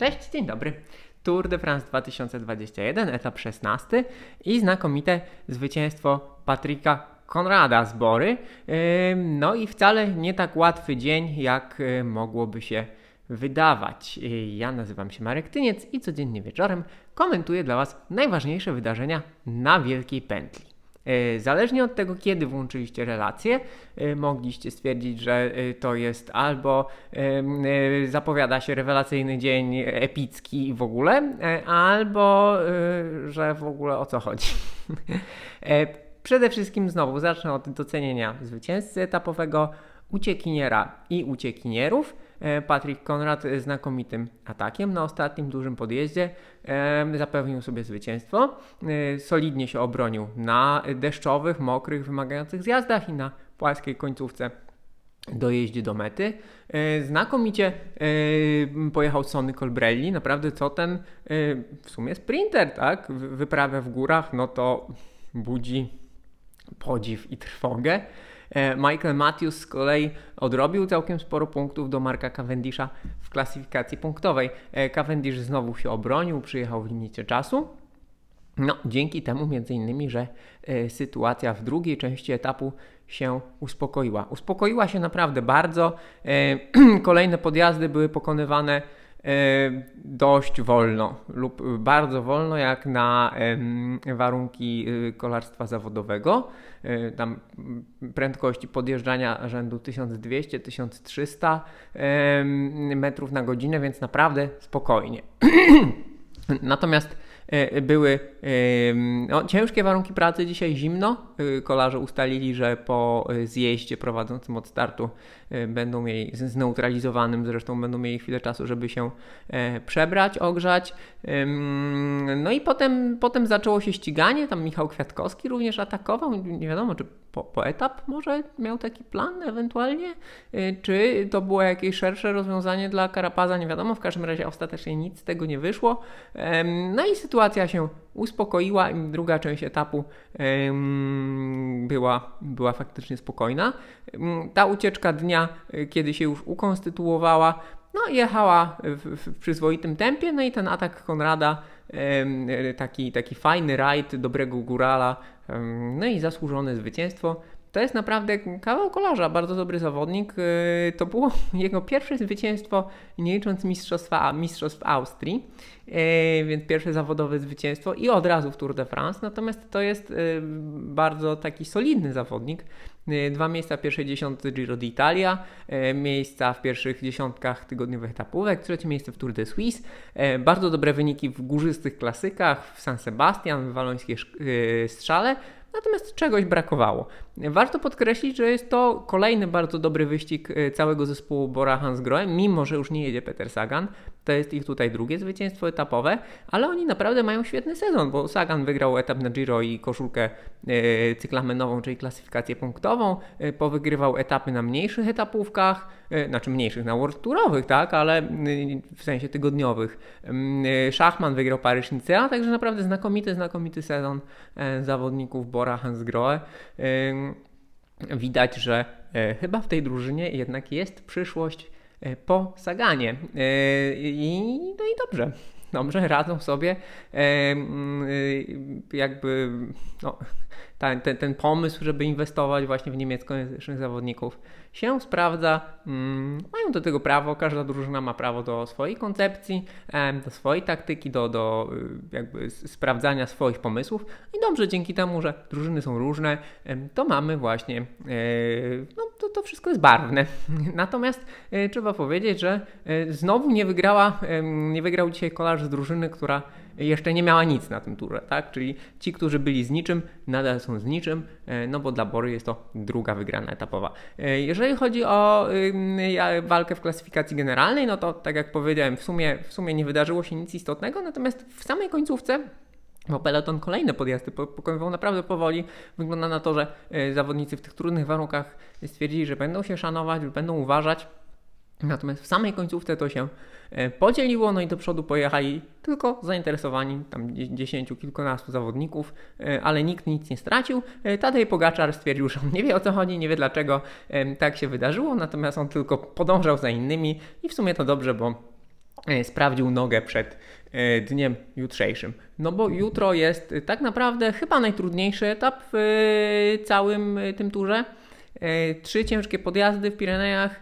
Cześć, dzień dobry. Tour de France 2021, etap 16 i znakomite zwycięstwo Patryka Konrada z Bory. No i wcale nie tak łatwy dzień, jak e, mogłoby się wydawać. Ja nazywam się Marek Tyniec i codziennie wieczorem komentuję dla Was najważniejsze wydarzenia na Wielkiej Pętli. E, zależnie od tego, kiedy włączyliście relację, e, mogliście stwierdzić, że e, to jest albo zapowiada się rewelacyjny dzień epicki w ogóle, albo że w ogóle o co chodzi. Przede wszystkim znowu zacznę od docenienia zwycięzcy etapowego, uciekiniera i uciekinierów. E, Patrick Konrad znakomitym atakiem na ostatnim dużym podjeździe e, zapewnił sobie zwycięstwo. E, solidnie się obronił na deszczowych, mokrych, wymagających zjazdach i na płaskiej końcówce dojeździe do mety. Znakomicie pojechał Sony Colbrelli. Naprawdę co ten w sumie sprinter, tak? Wyprawia w górach, no to budzi podziw i trwogę. E, Michael Matthews z kolei odrobił całkiem sporo punktów do Marka Cavendisha w klasyfikacji punktowej. E, Cavendish znowu się obronił, przyjechał w limicie czasu. No, dzięki temu między innymi, że e, sytuacja w drugiej części etapu się uspokoiła. Uspokoiła się naprawdę bardzo. kolejne podjazdy były pokonywane dość wolno lub bardzo wolno jak na warunki y, kolarstwa zawodowego. E, tam prędkości podjeżdżania rzędu 1200-1300 metrów na godzinę, więc naprawdę spokojnie. Natomiast E, były no, ciężkie warunki pracy, dzisiaj zimno. E, kolarze ustalili, że po zjeździe prowadzącym od startu e, będą mieli, zneutralizowanym zresztą będą mieli chwilę czasu, żeby się przebrać, ogrzać. No i potem, potem zaczęło się ściganie, tam Michał Kwiatkowski również atakował, nie wiadomo czy po, po etap może miał taki plan ewentualnie, czy to było jakieś szersze rozwiązanie dla Karapaza, nie wiadomo, w każdym razie ostatecznie nic z tego nie wyszło. No i sytuacja sytuacja się uspokoiła i druga część etapu była, była faktycznie spokojna. Ta ucieczka dnia, e, kiedy się już ukonstytuowała, no jechała w, w przyzwoitym tempie, no i ten atak Konrada, taki, taki fajny rajd dobrego górala, no i zasłużone zwycięstwo. To jest naprawdę kawał kolarza, bardzo dobry zawodnik. Y, to było jego pierwsze zwycięstwo, nie licząc mistrzostwa, mistrzostw Austrii, y, więc pierwsze zawodowe zwycięstwo i od razu w Tour de France. Natomiast to jest y, bardzo taki solidny zawodnik. Dwa miejsca w pierwszej dziesiątce Giro d'Italia, miejsca w pierwszych dziesiątkach tygodniowych etapówek, trzecie miejsce w Tour de Suisse, bardzo dobre wyniki w górzystych klasykach, w San Sebastian, w walońskiej strzale, Natomiast czegoś brakowało. Warto podkreślić, że jest to kolejny bardzo dobry wyścig e, całego zespołu Bora Hansgrohe, mimo że już nie jedzie Peter Sagan. To jest ich tutaj drugie zwycięstwo etapowe, ale oni naprawdę mają świetny sezon, bo Sagan wygrał etap na Giro i koszulkę e, cyklamenową, czyli klasyfikację punktową, e, powygrywał etapy na mniejszych etapówkach, znaczy mniejszych, na World Tourowych, tak, ale w sensie tygodniowych. Szachman wygrał Paryż-Nicea, także naprawdę znakomity, znakomity sezon zawodników Bora Hansgrohe widać, że e, chyba w tej drużynie jednak jest przyszłość e, po Saganie. E, I, no i dobrze. Dobrze, radzą sobie jakby no, ten, ten, ten pomysł, żeby inwestować właśnie w niemieckojęzycznych zawodników się sprawdza. Mm, mają do tego prawo, każda drużyna ma prawo do swojej koncepcji, do swojej taktyki, do, do y, jakby sprawdzania swoich pomysłów. I dobrze, dzięki temu, że drużyny są różne, to mamy właśnie, e, no to, to wszystko jest barwne. Natomiast e, trzeba powiedzieć, że e, znowu nie wygrała, nie wygrał dzisiaj kolarz z drużyny, która jeszcze nie miała nic na tym turze, tak? Czyli ci, którzy byli z niczym, nadal są z niczym, e, no bo dla Bory jest to druga wygrana etapowa. E, jeżeli chodzi o walkę w klasyfikacji generalnej, no to tak jak powiedziałem, w sumie, w sumie nie wydarzyło się nic istotnego, natomiast w samej końcówce bo peloton kolejne podjazdy pokonywał naprawdę powoli. Wygląda na to, że e, zawodnicy w tych trudnych warunkach stwierdzili, że będą się szanować, będą uważać. Natomiast w samej końcówce to się e, podzieliło, no i do przodu pojechali tylko zainteresowani, tam dziesięciu, kilkunastu zawodników, e, ale nikt nic nie stracił. E, Tadej Pogaczar stwierdził, że on nie wie o co chodzi, nie wie dlaczego tak się wydarzyło, natomiast on tylko podążał za innymi i w sumie to dobrze, bo sprawdził nogę przed dniem jutrzejszym. No bo jutro jest tak naprawdę chyba najtrudniejszy etap w całym tym turze. Trzy ciężkie podjazdy w Pirenejach,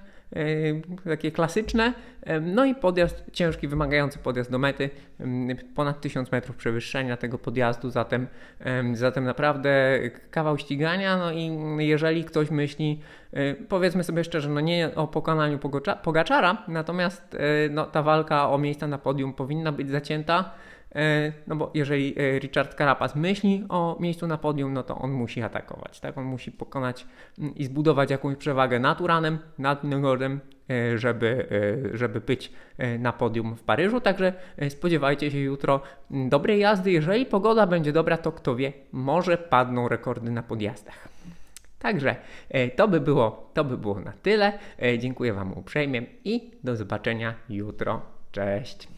takie klasyczne, no i podjazd ciężki, wymagający podjazd do mety, ponad 1000 metrów przewyższenia tego podjazdu, zatem, em, zatem naprawdę kawał ścigania, no i jeżeli ktoś myśli, e, powiedzmy sobie szczerze, no nie o pokonaniu Pogaczara, natomiast e, no, ta walka o miejsca na podium powinna być zacięta, No bo jeżeli e, Richard Carapaz myśli o miejscu na podium, no to on musi atakować, tak? On musi pokonać mm, i zbudować jakąś przewagę nad Uranem, nad Nogordem, e, żeby, e, żeby być e, na podium w Paryżu. Także e, spodziewajcie się jutro mm, dobrej jazdy. Jeżeli pogoda będzie dobra, to kto wie, może padną rekordy na podjazdach. Także e, to by było, to by było na tyle. E, Dziękuję Wam uprzejmie i do zobaczenia jutro. Cześć.